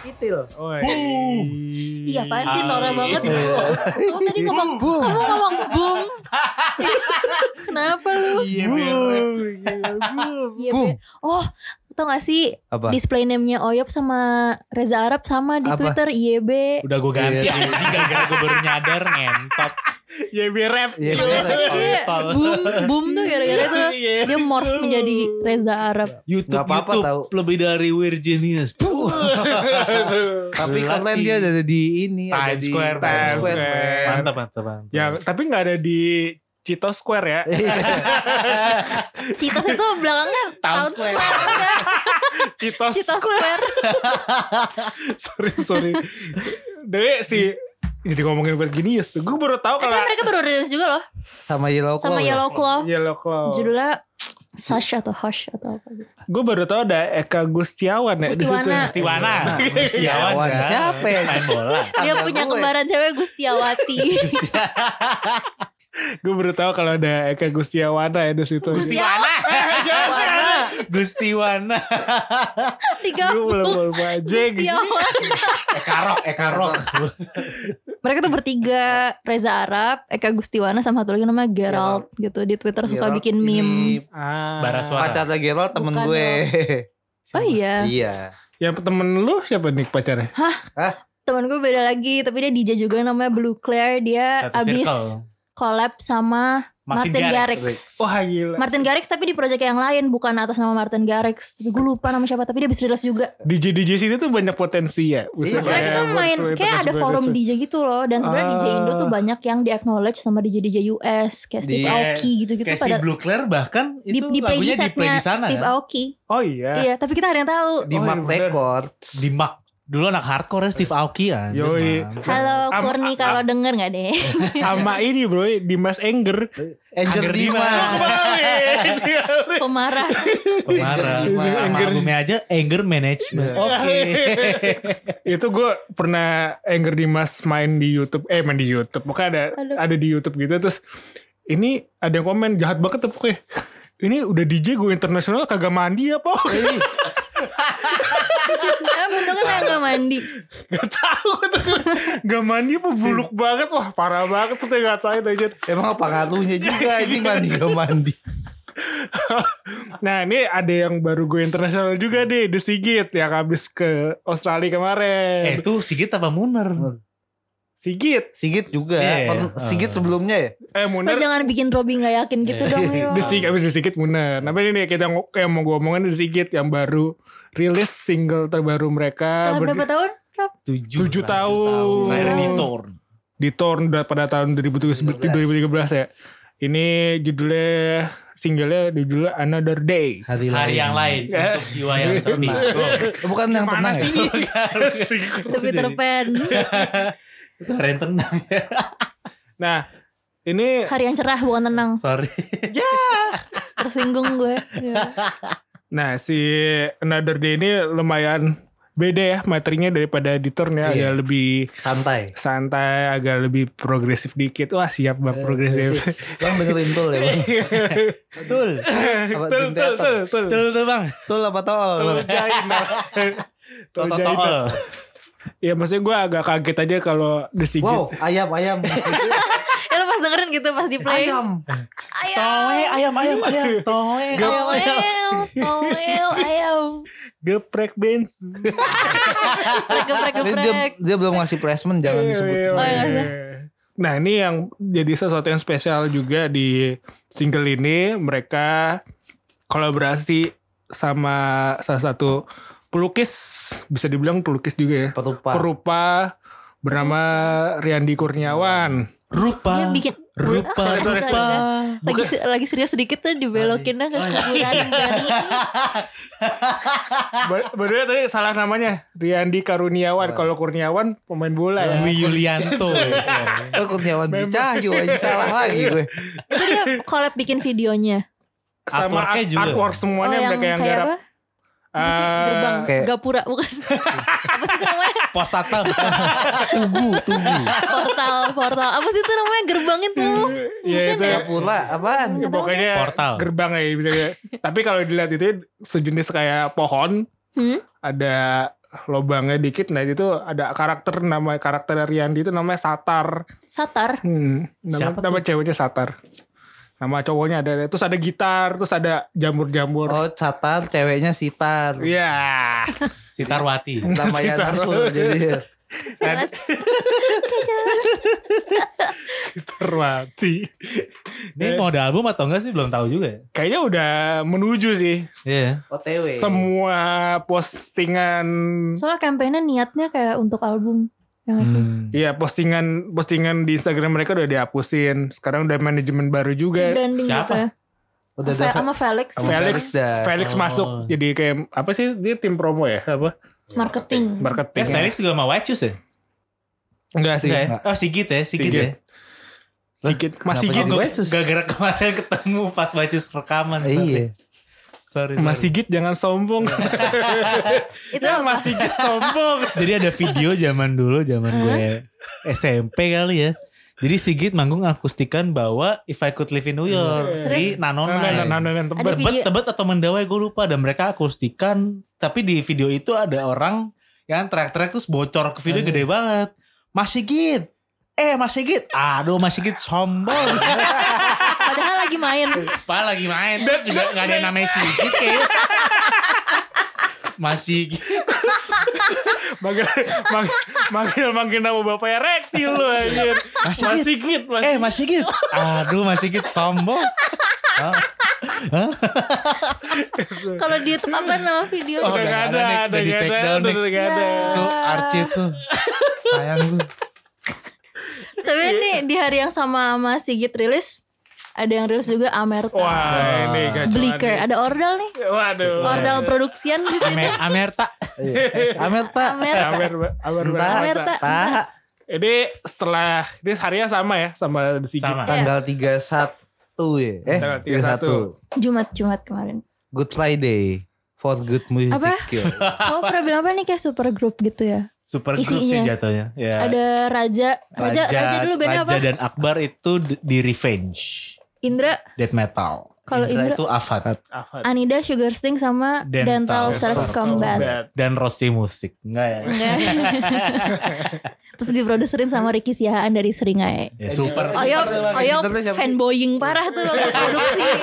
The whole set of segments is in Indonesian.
Itil. Oh, Iya apaan sih Nora banget Iya. Kamu tadi ngomong Boom. Kamu ngomong boom Kenapa lu Iya, Boom. Iya, Boom. Oh Tau gak sih Apa? Display name-nya Oyop sama Reza Arab sama di Apa? Twitter IYB Udah gue ganti Iya. anjing gara-gara gue baru nyadar ngentot. Ya biar rap. Iya, dia Tol. boom boom tuh gara-gara itu Iya. dia morph menjadi Reza Arab. YouTube Nggak apa-apa YouTube tahu. lebih dari Virginius. Tapi kalian dia ada di ini, ada Times di Square, Times Square. Mantap mantap mantap. Ya, tapi nggak ada di Cito Square ya. Citos itu belakangnya Town Square. Square. Citos Citos Square. Square. sorry, sorry. Dari si jadi ngomongin Virginius tuh. Gue baru tahu Eh, tapi kalau mereka baru rilis juga loh sama Yellow Claw. sama ya? Yellow Claw. Yellow Claw. Judulnya Sash atau Hush atau apa gitu. Gue baru tahu ada Eka Gustiawan ya di situ. Gustiwana. Gustiwana. Nah, Gustiawan Gustiawan. kan. Siapa ya? Main bola. Dia punya kembaran cewek Gustiawati. Gue baru tahu kalau ada Eka Gustiawana ya di situ. Gustiwana. Gustiwana. Tiga Gue belum belum aja gitu. Gustiawan. Ekarok, Ekarok. Mereka tuh bertiga Reza Arab, Eka Gustiwana sama satu lagi namanya Gerald gitu di Twitter suka bikin ini meme. Ah. Bara suara. Pacarnya Gerald temen Bukan gue. Oh iya. iya. Yang temen lu siapa nih pacarnya? Temen gue beda lagi tapi dia DJ juga namanya Blue Claire dia Satu abis circle. Collab sama Martin Martin, Garrix. Garrix. Wah gila. Martin Garrix tapi di project yang lain bukan atas nama Martin Garrix. Tapi gue lupa nama siapa tapi dia bisa rilis juga. DJ DJ sini tuh banyak potensi ya. Iya, Mereka kayak tuh main kayak ada forum. DJ gitu loh dan sebenarnya DJ Indo tuh Ah. banyak yang di acknowledge sama DJ DJ US kayak Steve Di- Aoki gitu-gitu Kayak si pada Blue Claire bahkan itu di play di lagunya di play setnya di sana Steve kan? Aoki. Oh iya. Iya, tapi kita ada yang tahu. Di Oh, Mark iya. Records. Di Mac. Dulu anak hardcore ya Steve Aoki ya. Yoi. Halo Kurni kalau denger nggak deh? Sama ini bro, Dimas Enger. Angger Dimas. Pemarah. Pemarah. Sama Dimas. albumnya aja Anger Management. Oke. itu gue pernah Enger Dimas main di YouTube, eh main di YouTube, pokoknya ada ada di YouTube gitu terus ini ada yang komen jahat banget tuh pokoknya. Ini udah DJ gue internasional kagak mandi ya po Eh bentuknya kayak nggak mandi. Gak tahu tuh Gak mandi apa buluk banget Wah parah banget tuh Gak ngatain aja Emang apa ngaruhnya juga ini mandi gak mandi. Nah ini ada yang baru gue internasional juga deh The Sigit Yang habis ke Australia Eh kemarin itu Sigit apa Muner? Sigit Sigit juga. Iya, Pern- iya. Sigit sebelumnya ya. Eh Lo Muner jangan bikin Robby nggak yakin gitu Iya. dong. The Sigit Habis The Sigit Muner Nah ini kita ngo- yang mau gue omongin The Sigit Yang baru rilis single terbaru mereka Setelah berapa tahun? Rob? Tujuh. Tujuh tahun. Lahir di Torn. di Torn udah pada tahun 2013 2013 ya. Ini judulnya singlenya judulnya Another Day. Hari, Hari yang lain untuk jiwa yang sepi. Oh, Bukan yang Mana tenang sih ya. Pan. Itu hari yang tenang ya. nah, ini Hari yang cerah bukan tenang. Sorry. Tersinggung gue. Ya. Nah si Another Day ini lumayan beda ya materinya daripada di Torn ya, Iya. agak lebih Santai. santai, agak lebih progresif dikit. Wah, siap Bang progresif. Bang dengerin tul ya bang. Betul. Apa Tul, tul, tul, tul. Betul tuh bang. Tul apa tol? Tul jain. Tul jain. Ya maksudnya gue agak kaget aja kalau The Sigit. Wow, ayam ayam. Dengerin gitu pas di play. ayam. Ayam. Towe ayam ayam ayam. Towe ayam ayam. Ayam. Ayam. Geprek benz. Geprek geprek Dia, dia, belum ngasih placement jangan disebut. Oh, iya, iya. Nah ini yang jadi sesuatu yang spesial juga di single ini mereka kolaborasi sama salah satu pelukis bisa dibilang pelukis juga ya Perupa. perupa bernama Riandi Kurniawan. Rupa. Dia bikin Rupa. Ah, sorry, sorry. Rupa. lagi lagi serius sedikit tuh dibelokinnya ke Oh, iya. kuburan kan. Barunya tadi salah namanya Riandi Karuniawan. Kalau Kurniawan pemain bola ya. Wi Yulianto. Oh Kurniawan Dwi Cahyo aja salah lagi gue. Itu dia collab bikin videonya. Sama juga. artwork semuanya oh yang mereka yang kayak garap. Eh, Gerbang kayak- Gapura bukan? apa sih itu namanya? Pos satpam. Tugu, tugu. Portal, portal. Apa sih itu namanya gerbang itu? Iya Bukan itu ya? Pula apaan? Ya, pokoknya Portal. gerbang ya bisa ya. Tapi kalau dilihat itu sejenis kayak pohon, Hmm? ada lubangnya dikit. Nah itu ada karakter nama karakter dari Yandi itu namanya Satar. Satar. Hmm, nama, Siapa nama ceweknya Satar. Nama cowoknya ada. Terus ada gitar, terus ada jamur-jamur. Oh, catar, ceweknya sitar. Iya. Sitarwati. Namanya Sitar. Nasul jadi. Jelas. Terwati. Ini mau ada album atau enggak sih belum tahu juga ya. Kayaknya udah menuju sih. Iya. OTW. Semua postingan Soalnya kampanye niatnya kayak untuk album. Ya gak sih? Hmm. Iya postingan postingan di Instagram mereka udah dihapusin. Sekarang udah manajemen baru Di juga. branding Siapa? gitu ya. Udah Fe- sama Felix. sama Felix. Felix Oh. masuk jadi kayak apa sih dia tim promo ya apa Marketing. Eh, marketing? Felix juga sama White Shoes ya? Enggak sih. Enggak ya? Enggak. Oh Sigit ya, Sigit, Sigit. ya. Sigit masih gitu. Gara-gara kemarin ketemu pas White Shoes rekaman. Iya. Sorry. Mas. Sigit jangan sombong. Itu ya? Mas Sigit sombong. Jadi ada video zaman dulu, zaman gue SMP kali ya. Jadi Sigit manggung akustikan bahwa If I Could Live in New York Terus? di Nanona. nah, nah, nah, nah, Ada tebet. Tebet, tebet atau mendawai gue lupa dan mereka akustikan tapi di video itu ada orang yang teriak-teriak terus bocor ke video gede banget Mas Sigit eh Mas Sigit aduh Mas Sigit sombong lagi main. Pak lagi main terus juga gak ada yang namanya Sigit kayak Mas Sigit Manggil, manggil, manggil, manggil nama bapaknya rektil lu anjir. Mas Mas Sigit Mas eh Mas Sigit aduh Mas Sigit sombong Kalau di YouTube apa nama video? Oh, udah gak nggak ada, ada gak take ada, down udah nih. gak ada. Ya. tuh arsip tuh sayang tuh Tapi ini di hari yang sama sama Sigit rilis ada yang rilis juga Amerta. Wah, ini ada Ordal nih. Waduh. Ordal Production di Amerta Iya. Amerta. Amerta. Amer, Amer, Entah. Amerta. Tak. Ini setelah ini harinya sama ya sama Sigit. Sama. Tanggal 31 ya. Eh, Tanggal 31. 31. Jumat Jumat kemarin. Good Friday. For good music. Apa? ya. Kamu pernah bilang apa nih kayak super group gitu ya? super group sih jatuhnya ya Ada Raja, Raja, Raja, dulu bandnya Raja apa? dan Akbar itu di Revenge Indra, Death Metal Kalau Indra- itu Avat Apa? Anida, Sugar Sting sama Dental Dental, Surf Combat. dan Rosti Musik enggak ya Enggak. Terus diproduserin sama Ricky Siahaan dari Seringai. ya super Oyo, Oyo fanboying parah tuh waktu produksi.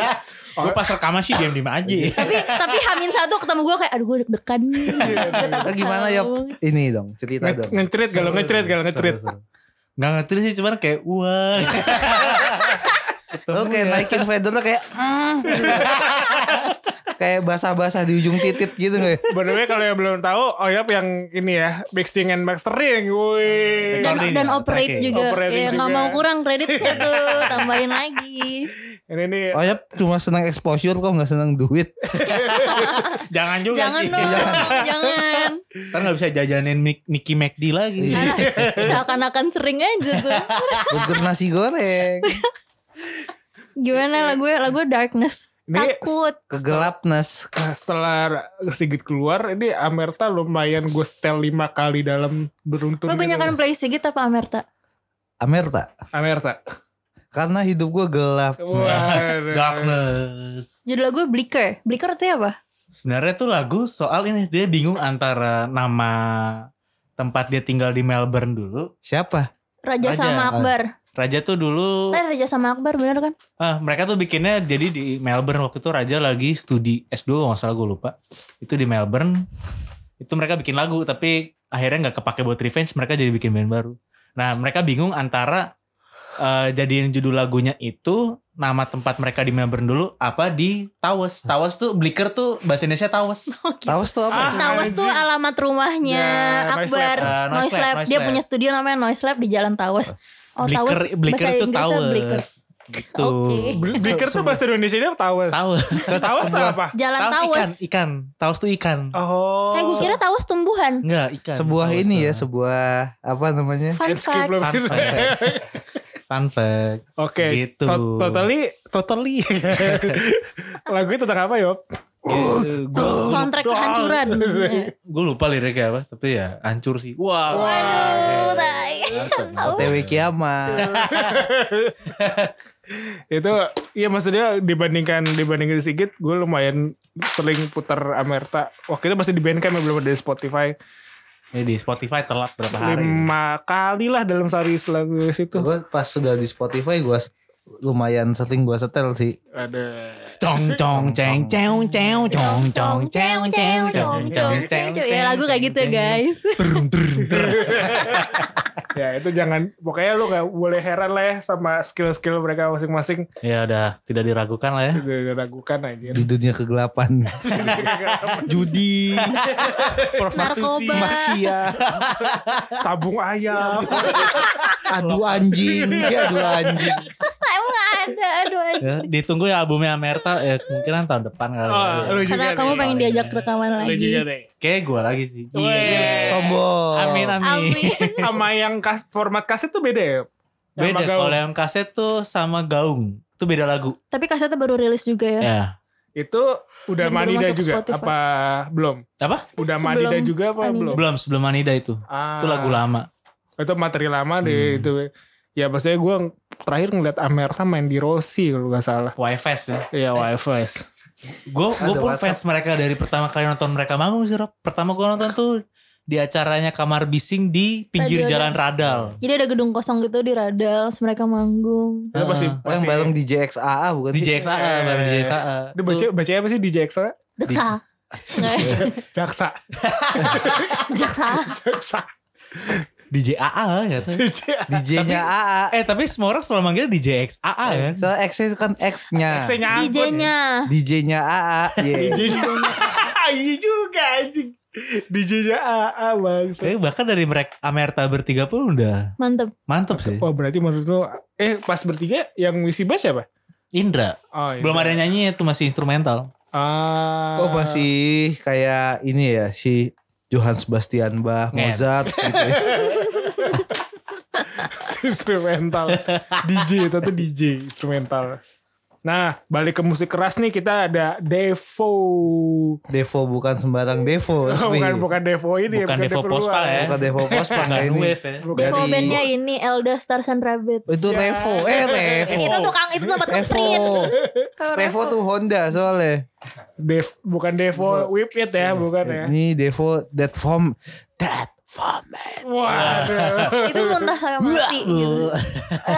gue pas rekaman sih diam diam aja tapi tapi Hamin satu ketemu gue kayak aduh gue deg-degan nih. Gue takut Nah, gimana ngomong. Ini dong, cerita dong. Ngecerit kalau ngecerit kalau ngecerit. Nggak ngerti sih cuman kayak wah Lo kayak naikin feathernya kayak "Ah," gitu. kayak basah-basah di ujung titit gitu gak ya? By the way kalau yang belum tahu Oyap yang ini ya mixing and mastering. Wih. dan dan ya, operate tracking. juga Operating ya nggak juga. mau kurang kreditnya tuh tambahin lagi Ini nih Oh ya cuma senang exposure kok nggak senang duit. jangan juga jangan sih dong jangan ntar nggak bisa jajanin Nicky McD lagi Iya. Seakan-akan sering aja gue Burger nasi goreng. Gimana lagu lagu darkness Ini takut Kegelapness. Nah, setelah Sigit keluar ini Amerta lumayan gue setel lima kali dalam beruntun. lo gitu. banyak kan play Sigit apa Amerta Amerta. Amerta. Karena hidup gue gelap. Darkness judul lagu Blicker Blicker itu apa sebenarnya tuh lagu soal ini dia bingung antara nama tempat dia tinggal di Melbourne dulu Raja, Siapa? Raja. sama Akbar Raja tuh dulu Eh, Raja sama Akbar bener kan? Ah mereka tuh bikinnya jadi di Melbourne waktu itu. Raja lagi studi S2 kalau nggak salah gue lupa. Itu di Melbourne. Itu mereka bikin lagu tapi akhirnya nggak kepake buat revenge mereka jadi bikin band baru. Nah mereka bingung antara eh, jadiin judul lagunya itu nama tempat mereka di Melbourne dulu apa di Tawes Tawes tuh Blicker tuh bahasa Indonesia Tawes Tawas tuh apa? Ah, sih? Tawas tuh alamat rumahnya Ya, Noise Akbar. Lab. Ah, Noise Noise Lab, Lab. Noise dia Lab. punya studio namanya Noise Lab di Jalan Tawas Oh Blicker Tawas Blicker bahasa tuh Inggrisnya Blicker Tawes gitu Oke. Bl- Blicker tuh bahasa Indonesia dia Tawas. Tawes Tawas tuh apa? Jalan Tawas ikan ikan Tawas tuh ikan Oh. Eh gue kira Tawas tumbuhan Enggak ikan Sebuah ini ya, sebuah apa namanya? Fun fact. Fun fact. Fun fact Oke, Gitu. to- totally, totally. Lagu itu tentang apa Yop? Soundtrack kehancuran. Iya. Gue lupa liriknya apa, tapi ya hancur sih. Wah. Waduh, tai. OTW kiamat. itu iya maksudnya dibandingkan dibandingkan Sigit gue lumayan sering putar Amerta waktu itu masih di Bandcamp ya, belum ada di Spotify Ya di Spotify telat berapa hari. lima kali lah dalam sehari lagu situ gue pas sudah di Spotify gue lumayan sering gue setel sih. ada Cong cong ceng ceng ceng cong cong ceng ceng cong cong ceng Ya lagu kayak gitu ya guys. ya itu jangan pokoknya lu gak boleh heran lah ya sama skill-skill mereka masing-masing Ya udah tidak diragukan lah ya. udah ragukan aja Di dunia kegelapan. Judi. Narkoba. Maksiat. sabung ayam Adu anjing. Ya, adu anjing. Aduh. Ya, ditunggu ya albumnya Amerta ya kemungkinan tahun depan kali. Oh, lu juga Karena deh. kamu pengen diajak Iya. rekaman lu lagi. juga deh Kayak gue lagi sih. Weh. Sombong. Amin amin. Amin. sama yang kas, format kaset tuh beda ya Beda kalau yang kaset tuh sama gaung. Itu beda lagu. Tapi kasetnya baru rilis juga ya. Ya. itu udah Dan Manida juga Spotify. apa belum Apa? udah Sebelum Manida juga apa Anida. belum Belum sebelum Anida itu. Ah, Itu lagu lama. itu materi lama deh Hmm. itu ya maksudnya gue terakhir ngeliat Amerta main di Rossi kalau gak salah YFS ya. Iya WFS Gue gue pun WhatsApp. fans mereka dari pertama kali nonton mereka manggung sih Rob. Pertama gue nonton tuh di acaranya Kamar Bising di pinggir Radio jalan Radal. Jadi ada gedung kosong gitu di Radal, mereka manggung. Itu pasti, yang bareng di JXAA bukan Di sih? JXA, bareng di JXA. Itu baca, baca apa sih di JXA? Deksa. Jaksa. Jaksa. Jaksa. Di JAA ya. DJ-nya AA. Eh tapi semua orang selalu manggil di JXAA kan. Soalnya X itu kan X-nya. X-nya. DJ-nya. DJ-nya AA. DJ-nya. Iya juga anjing. DJ-nya AA bang. Eh, bahkan dari mereka Amerta bertiga pun udah Mantep. mantep sih. Wah berarti menurut lu Eh pas bertiga yang ngisi bass siapa? Indra. Oh, iya. Belum ada nyanyi itu masih instrumental. Ah. Oh masih kayak ini ya si Johann Sebastian Bach, Nget. Mozart gitu ya. instrumental. DJ itu tuh DJ instrumental. Nah, balik ke musik keras nih kita ada Devo. Devo bukan sembarang Devo. tapi bukan bukan Devo ini Bukan Devo. Pospa ya. bukan Devo Pospa Nggak nggak ini. wave ya. Bukan. Devo Dari- bandnya ini Elda Stars and Rabbits. Itu Ya. Revo. Eh Revo. Itu tukang itu tempat ngeprint. Kalau Revo tuh Honda soalnya. Dev, bukan Devo Whip It ya, bukan ya. Ini Devo that form that format. Waduh. itu muntah sampai mati gitu.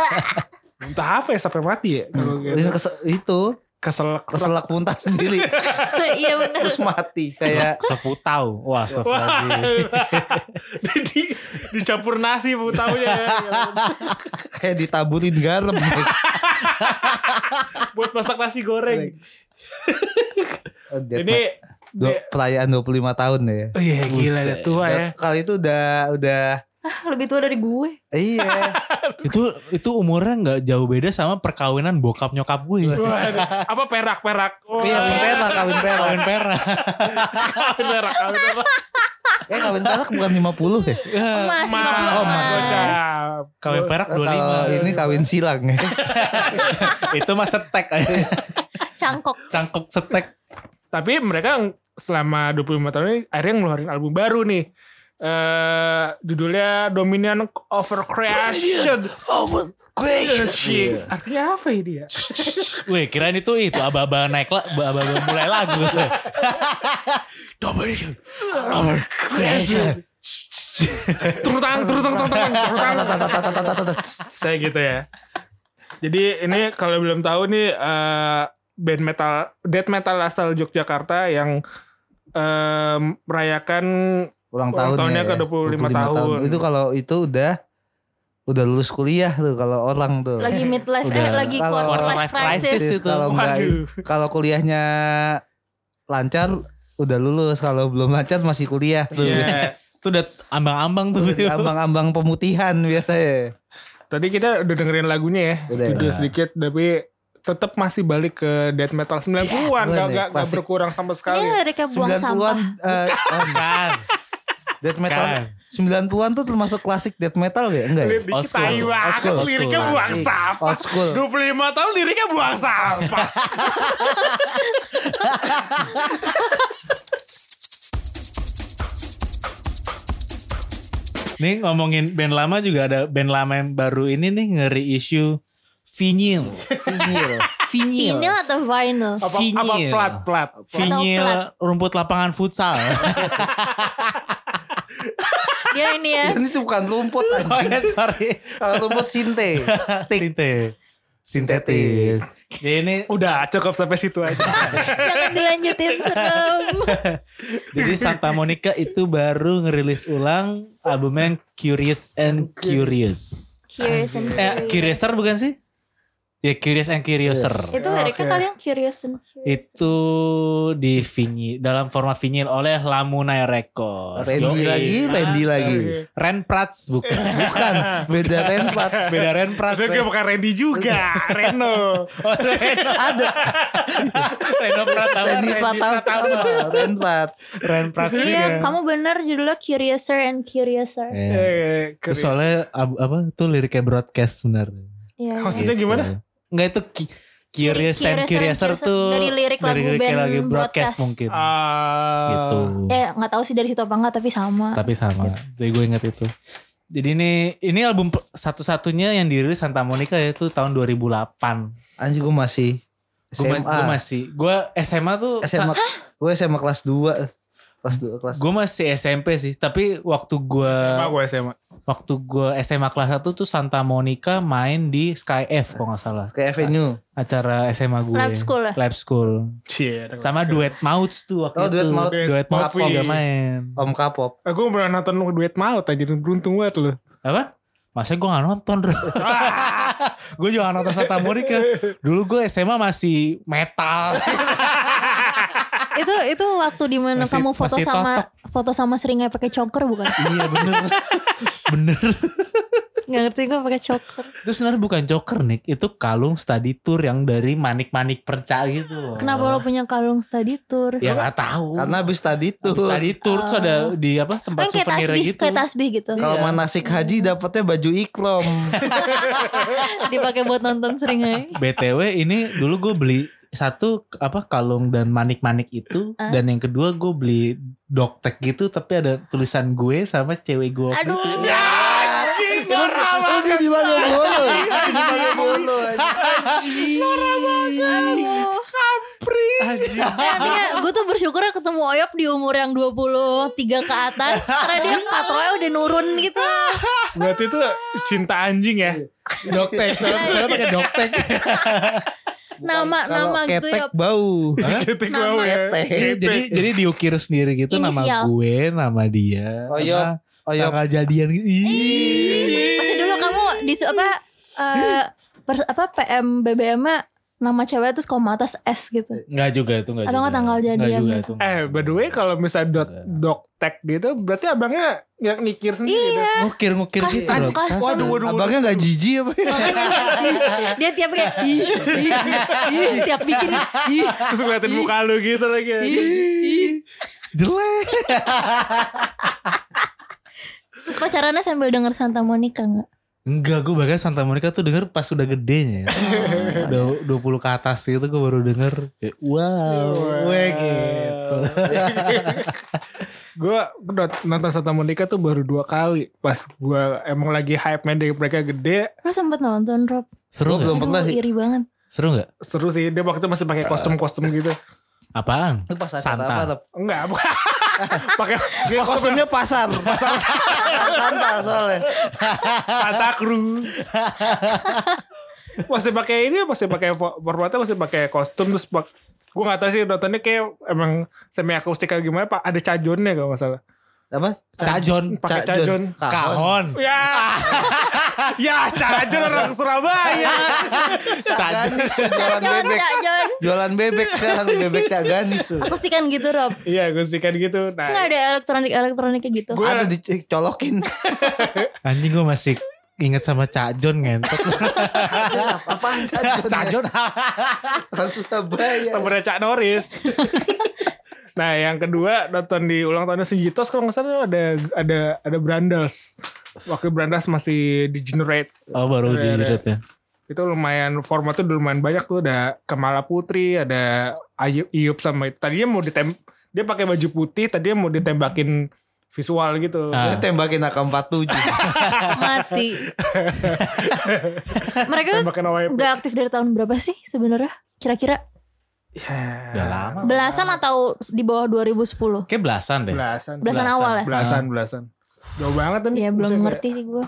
Entah apa ya sampai mati ya. Kalau Ini gitu. itu Kesel. keselak muntah sendiri iya benar. terus mati kayak Seputau. Wah, Wah, astagfirullahaladzim. di, di, dicampur nasi bu taunya ya. kayak ditaburin garam. buat masak nasi goreng. Oh, Ini Du- de- perayaan 25 tahun ya. oh iya gila Buset. ya tua ya. Kali itu udah udah Ah, lebih tua dari gue. iya. itu itu umurnya nggak jauh beda sama perkawinan bokap nyokap gue. Waduh, apa perak perak? Oh, Iya, kawin perak, kawin perak. Kawin perak. kawin perak, kawin perak. Eh kawin perak bukan 50 ya? Emas, Mas, 50 Oh, emas. mas. Gocap. Kawin perak Eh, Kalau 25. ini kawin silang ya. itu mah setek aja. Cangkok. Cangkok setek. Tapi mereka selama 25 tahun ini akhirnya ngeluarin album baru nih. Eh judulnya Dominion Over Creation. Oh, Shit. Artinya apa ini ya? Wih, kirain itu itu aba-aba naik lah, aba-aba mulai lagu. Domination. Our creation. Turun tangan, turun tangan, turun tangan, turun tangan. Kayak gitu ya. Jadi ini kalau belum tahu nih eh, band metal, death metal asal Yogyakarta yang eh, merayakan Ulang Ulang tahunnya tahunnya ke 25 tahun. Itu kalau itu udah udah lulus kuliah tuh kalau orang tuh. Lagi midlife eh Udah. lagi Kalau- quarter life crisis. itu. kalau enggak kalau kuliahnya lancar udah lulus kalau belum lancar masih kuliah tuh. Iya. Itu udah ambang-ambang tuh. Ambang-ambang pemutihan biasanya. Tadi kita udah dengerin lagunya ya, Udah. judul sedikit, tapi tetap masih balik ke death metal 90-an, Iya, gak, berkurang sama Ini sekali. liriknya buang 90-an sampah. eh, oh. Death metal Kan. 90-an tuh termasuk klasik death metal ya? Enggak ya? Old school. Old school. liriknya Old school. buang Klasik. sampah. Old school. 25 tahun liriknya buang sampah. Nih ngomongin band lama juga ada band lama yang baru ini nih ngeri isu vinyl. Vinyl. Vinyl. Vinyl atau vinyl? Apa, apa Vinyl. plat plat. Vinyl plat. rumput lapangan futsal. Dia ini ya. Ini tuh bukan rumput oh anjing. ya sorry. Rumput sinte. Sinte. Sintetis. Jadi ini Udah cukup sampai situ aja. Jangan dilanjutin serem. jadi Santa Monica itu baru ngerilis ulang albumnya yang Curious and Curious. Curious and Eh, curious. Curiouser bukan sih? Ya Curious and Curiouser. Yes. Itu liriknya Oke. kalian curious and curious. Itu di vinyl dalam format vinyl oleh Lamunai Records. Randy lagi, Randy lagi. Ren Prats bukan. Bukan, beda tempat. Beda Ren Prats. Maksudnya gue bukan Randy juga, Reno. Oh, Reno. Ada Reno Pratama. Randy Pratama, Ren Plat. Ren Prats juga. Iya, kamu bener judulnya Curiouser and Curiouser. Iya. Eh, Terus Chris. soalnya ab- apa tuh liriknya broadcast benar. Iya. iya. Maksudnya gimana? Enggak itu ki- Curious and Curiouser tuh dari lirik lagu band lagi broadcast broadcast. mungkin. Ah, gitu. Ya nggak tahu sih dari situ apa enggak tapi sama. Tapi sama. Jadi gue inget itu. Jadi ini ini album satu-satunya yang dirilis Santa Monica yaitu tahun 2008. Anjing gue masih Gue SMA. masih gue SMA tuh SMA. Gue SMA kelas 2. Kelas 2 kelas. gue masih SMP sih. Tapi waktu gue SMA gue SMA. Waktu gue SMA kelas 1 tuh Santa Monica main di Sky F kalau nggak salah. Ke Avenue. Acara SMA gue. Lab school ya? Lab school. Cie, Sama duet Mouths tuh waktu Oh, itu. duet Mouth. Duet Tapi- juga main. Om Kapop. Aku Eh, pernah nonton duet maut aja beruntung banget lu. Apa? Masa gue gak nonton bro Gue juga gak nonton Santa Monica Dulu gue SMA masih metal itu itu waktu di mana Masih- kamu foto sama totok. Foto sama seringnya pakai choker bukan? Iya bener Bener Gak ngerti gue pakai choker. Itu sebenarnya bukan joker nih Itu kalung study tour yang dari manik-manik perca gitu loh Kenapa lo punya kalung study tour? Ya gak tahu Karena habis tadi Habis tuh. study tour Terus ada di apa tempat Kan kayak souvenir tasbih, gitu kayak tasbih gitu. Kalau Iya. manasik haji dapatnya baju ikrom. Dipakai buat nonton seringnya. BTW ini dulu gue beli satu apa kalung dan manik-manik itu Ah. dan yang kedua gue beli doktek gitu tapi ada tulisan gue sama cewek gue Aduh. Itu dia di mana bola? Di mana bola? Aji. Ya, dia, gue tuh bersyukur ya ketemu Oyop di umur yang 23 ke atas Karena dia patronya udah nurun gitu Berarti itu cinta anjing ya. doktek soalnya soalnya pakai doktek Nama Kalau nama gitu ketek ya bau. Ketik Nama. bau ya. Ketek. jadi jadi jadi diukir sendiri gitu nama Inisial. gue nama dia Oh, iya. Oh iya. tanggal jadian gitu Ih. Pasti dulu kamu di apa pers- apa PM BBM nama cewek terus koma atas S gitu. Nggak juga itu nggak Atau nggak juga. tanggal Nggak jadian juga gitu. itu. Eh, by the way kalau misalnya dot doktek gitu, berarti abangnya nggak ngikir sendiri gitu. ngukir ngukir gitu loh. custom. Waduh, waduh, waduh. Abangnya gak jijik apa ya? Dia tiap kayak ih, ih, ih, tiap bikin ih, Terus ngeliatin muka lu gitu lagi. ih, jelek Terus pacarannya sambil denger Santa Monica nggak? Enggak, gue bahkan Santa Monica tuh denger pas udah gedenya. udah 20 ke atas gitu gue baru denger. Kayak, wow, weh gitu. gue nonton Santa Monica tuh baru dua kali. Pas gue emang lagi hype main dari mereka gede. Lo sempet nonton Rob? Seru Gua gak? belum pernah sih. iri banget. Seru gak? Seru sih. Dia waktu itu masih pakai kostum-kostum gitu. Apaan? Itu pas acara Santa. apa? Tep? Enggak, bukan. pakai kostumnya pasar. Pasar Santa soalnya. Santa Cruz. masih pakai ini masih pakai fo- formatnya masih pakai kostum terus pak gue nggak tahu sih nontonnya kayak emang semi akustik kayak gimana pak ada cajonnya kalau nggak salah Apa? Cajon. pakai cajon. Kahon. ya ya cajon orang Surabaya Cak tuh jualan bebek. Cak. Jualan bebek sekarang bebek Cak Ganis. tuh. Akustikan gitu Rob. iya gue sih kan gitu Terus nggak nah ada elektronik elektroniknya gitu. Gua- Ada dicolokin. Anjing gue masih inget sama Cak Jon ngentot. Apaan Cajon? Cak Jon. Orang Surabaya. temennya Cak Norris nah yang kedua nonton di ulang tahunnya Sinjitos kalau nggak salah ada ada ada Brandas waktu Brandas masih di generate Oh baru di ada. ya. Itu lumayan formatnya udah lumayan banyak tuh ada Kemala Putri, ada Ayub Iup sama itu. Tadinya mau ditem dia pakai baju putih, tadinya mau ditembakin visual gitu. Ah. Dia tembakin AK-47. Mati. Mereka tuh nggak aktif dari tahun berapa sih sebenarnya? Kira-kira Ya, Udah lama. belasan atau di bawah 2010? Kayak belasan deh. Belasan. Belasan awal ya? Belasan, belasan. Jauh banget nih. Ya belum ngerti sih gue.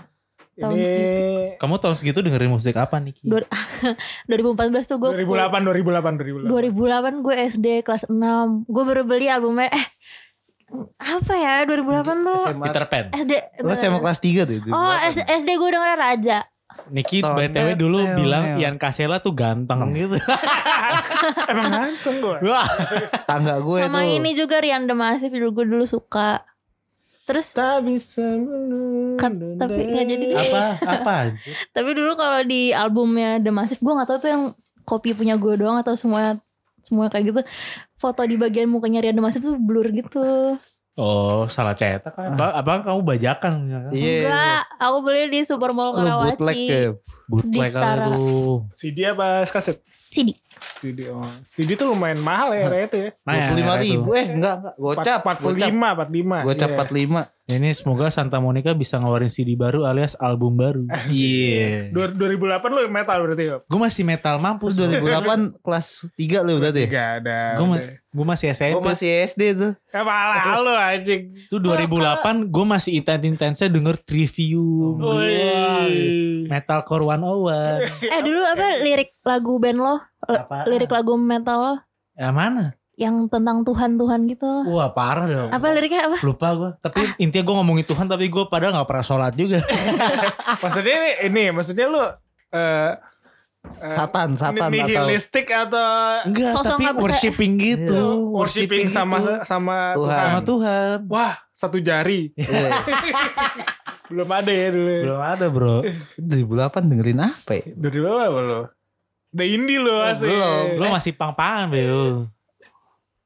tahun Ini Kamu tahun segitu dengerin musik apa Niki? Dua- 2014 tuh gue 2008, 2008, 2008. 2008 gue SD kelas 6 Gue baru beli albumnya Eh Apa ya 2008 tuh SMA. Peter Pan. SD Lo SMA kelas 3 tuh. Oh SD gue dengerin Raja Niki BTW dulu bilang tel. Ian Kasela tuh ganteng gitu. Emang ganteng gue. Wah. Tangga gue Sama tuh. ini juga Rian Demasif dulu gue dulu suka Terus Tak bisa. Kat- tapi nggak jadi deh. apa apa aja. Tapi dulu kalau di albumnya Demasif Gue gak tahu tuh yang kopi punya gue doang Atau semua semua kayak gitu Foto di bagian mukanya Rian Demasif tuh blur gitu Oh, salah cetak kan. Apa, apa kamu bajakan? ya kan? Iya. Enggak Aku beli di Supermall Lu bootleg Karawaci ke. Bootleg Di kali Setara. lu. CD apa kaset? CD CD oh. CD tuh lumayan mahal ya kayak itu ya. Nah, Dua puluh lima ya, itu. ribu. Eh enggak enggak. Gocap. Empat puluh Gocap. lima, empat lima. Gocap Iya. 45. Ini semoga Santa Monica bisa ngeluarin CD baru alias album baru. Iya. Dua- 2008 lu metal berarti ya? Gue masih metal mampus. 2008 kelas 3 lu berarti. Gak ada. Gue udah. gue masih SMP. Gue masih SD tuh. Ya malah lu anjing. Itu 2008 gue masih intens-intensnya denger Trivium. Metalcore 101. Eh dulu apa lirik lagu band lo Apaan? Lirik lagu metal lo Ya mana? Yang tentang Tuhan-Tuhan gitu Wah parah dong. Apa liriknya apa? Lupa gue. Tapi intinya gue ngomongin Tuhan tapi gue padahal gak pernah sholat juga. Maksudnya ini, ini maksudnya lu eh eh, Satan, satan atau nihilistik atau Enggak, Sosok tapi nggak worshiping gitu. Iya. worshipping sama gitu. sama Tuhan. Tuhan. sama Tuhan. Wah, satu jari. Iya. Belum ada ya dulu. Belum ada bro. 2008 dengerin apa ya? Dari berapa lo? Udah indie lo asli. belum. Lo masih pang-pangan Beo.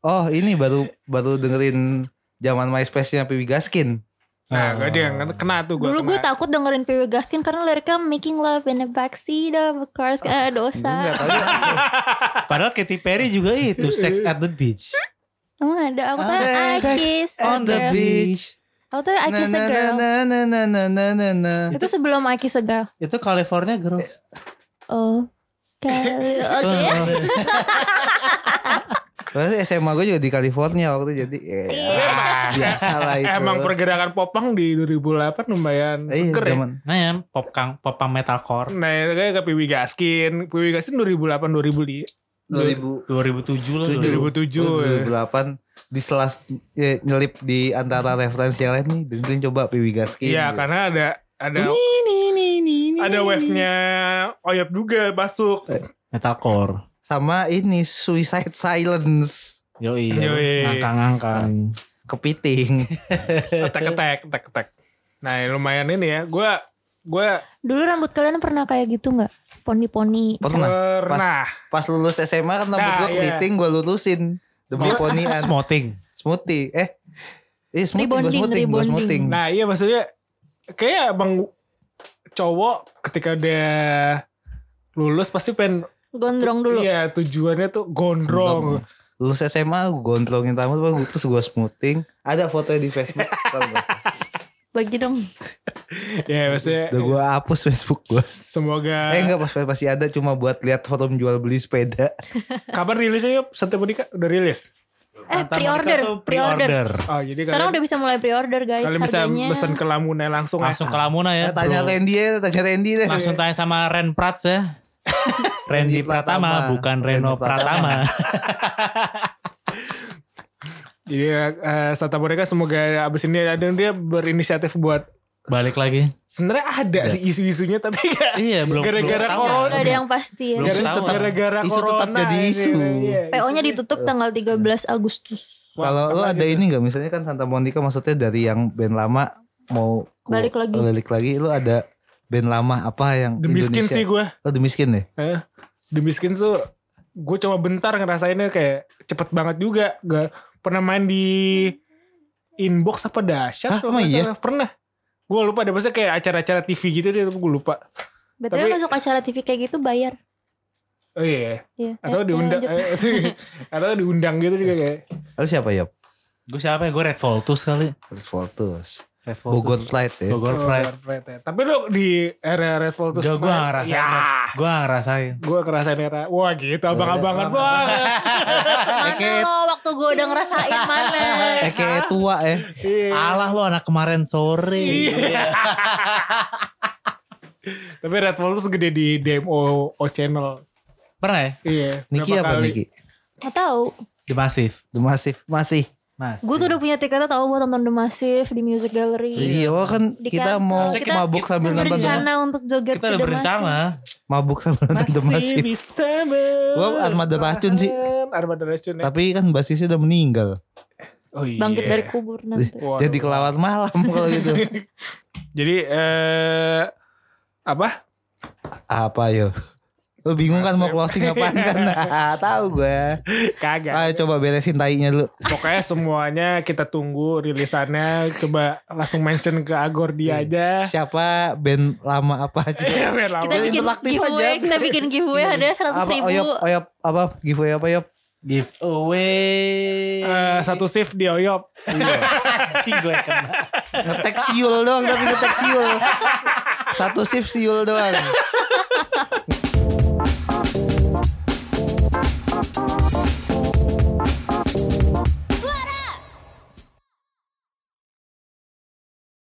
Oh ini baru baru dengerin zaman MySpace-nya Piwi Gaskin. Nah, gue dia kena tuh gue. Dulu gue takut dengerin PW Gaskin Karena liriknya Making love in the backseat of a car Eh dosa Enggak. Padahal Katy Perry juga itu Sex at the Beach. Emang ada Aku tuh Sex I kiss a On the girl beach. Aku tuh I kiss a girl na na na na na na na. Itu sebelum I kiss a girl Itu California Girl. Oh Kali Oke Padahal SMA gue juga di California waktu itu jadi ya, Iya. biasa lah itu. Emang pergerakan popang di 2008 lumayan Eh, iya, seger ya. Nah ya, pop kang, popang metalcore. Nah, itu kayak ke Piwi Gaskin. Piwi Gaskin 2008 2000 2000 2007 lah. Tujuh. 2007 ya. 2008 di selas ya, nyelip di antara referensi yang lain nih dengerin coba Piwi Gaskin. Iya, gitu. karena ada ada Ini, ini, ini, ini, ini, ada ini. Wave-nya Oyap juga masuk. Metalcore. sama ini Suicide Silence Yoi. Yoi. Ngangkang-ngangkang. kepiting. Attack attack attack attack. Nah, lumayan ini ya. Gua gua Dulu rambut kalian pernah kayak gitu gak? Poni-poni Pernah. pernah Pas lulus SMA kan rambut Nah, gue iya. keriting gue lurusin demi ponian. Smoting. Smoothie. Eh. Eh smoothie gue Rebonding, smoothing, gue rebonding. smoothing. Nah iya maksudnya kayak abang cowok ketika dia lulus pasti pengen Gondrong dulu Iya tujuannya tuh gondrong. Lulus SMA gue gondrongin rambut baru terus gue smoothing. Ada fotonya di Facebook. Bagi dong ya maksudnya Udah gue hapus Facebook gue. semoga Eh enggak pas masih ada cuma buat lihat foto menjual beli sepeda. kapan rilisnya yuk Santa Monica udah rilis. Eh pre-order Pre-order Oh jadi Sekarang kalian, udah bisa mulai pre-order guys kalian bisa Harganya pesen ke Lamuna langsung, Langsung ya. ke Lamuna ya. Eh, tanya bro. Randy ya, tanya Randy deh. Langsung tanya sama Ren Prats ya. Randy Pratama. Bukan Reno Pratama. Jadi eh, Santa Monica semoga abis ini ada dia berinisiatif buat Balik lagi. sebenarnya ada Ya. sih isu-isunya tapi gak Iya, belum. Gara-gara corona. Gak ada yang pasti ya Belum tahu. gara-gara isu tetap corona jadi ini. isu. Iya, PO-nya isunya- ditutup tanggal 13 Agustus Wah, Kalau lo ada gitu? ini nggak misalnya kan Santa Monica maksudnya dari yang band lama mau Balik lagi. balik lagi lo ada band lama apa yang The Miskin Indonesia? sih gue. Oh, The Miskin deh. Eh, The Miskin tuh gue cuma bentar ngerasainnya kayak cepet banget juga. Gak pernah main di inbox apa dahsyat Hah, iya? Pernah. Gue lupa deh maksudnya kayak acara-acara TV gitu deh gue lupa. BTW Tapi- masuk acara TV kayak gitu bayar. Oh iya. Iya. Atau Eh, diundang eh, atau diundang gitu juga kayak. Lalu siapa Yop? Gue siapa ya? Gue Red Voltus kali. Red Voltus. Red Voltus. Bogor Flight ya. Bogor Pride. Pride ya. Tapi lu di era Red Voltus Gak, gue Pride- gak ngerasain. Ya. Gue gak ngerasain. Gue ngerasain era. Wah gitu abang-abangan Abang- banget. Mana lo waktu gue udah ngerasain mana? Eh kayak tua ya. Iya. Alah lo anak kemarin sore. Iya. Tapi Red Voltus gede di DMO O channel. Pernah ya? Iya. Niki apa kali. Niki? Gak tahu. Di Masif. The Massive masih. Mas. Gue tuh udah punya tiketnya tahu buat nonton The Massive di Music Gallery. Iya, wah kan Di kita cancel. mau Kita- mabuk sambil Kita nonton The berencana untuk joget Kita udah berencana. mabuk sambil nonton The Massive. bisa Gua armada racun sih. Armada racun ya. Tapi kan basisnya udah meninggal. Oh iya. Massive. Bangkit dari kubur nanti. Waduh. Jadi kelawar malam kalau gitu. Jadi eh apa? Apa yo? Lu bingung kan mau closing apaan kan? Nah, tahu gue. Kagak. Ayo coba beresin tainya dulu. Pokoknya semuanya kita tunggu rilisannya. Coba langsung mention ke Agor dia aja. Siapa band lama apa aja? Iya, lama. Kita bikin interaktif giveaway, aja. kita bikin giveaway ada seratus Apa ribu. oyop oyop apa giveaway apa yop? Giveaway. Eh, satu shift di Oyop. Anjing gue kena. Ngetek siul doang tapi ngetek siul. Satu shift siul doang.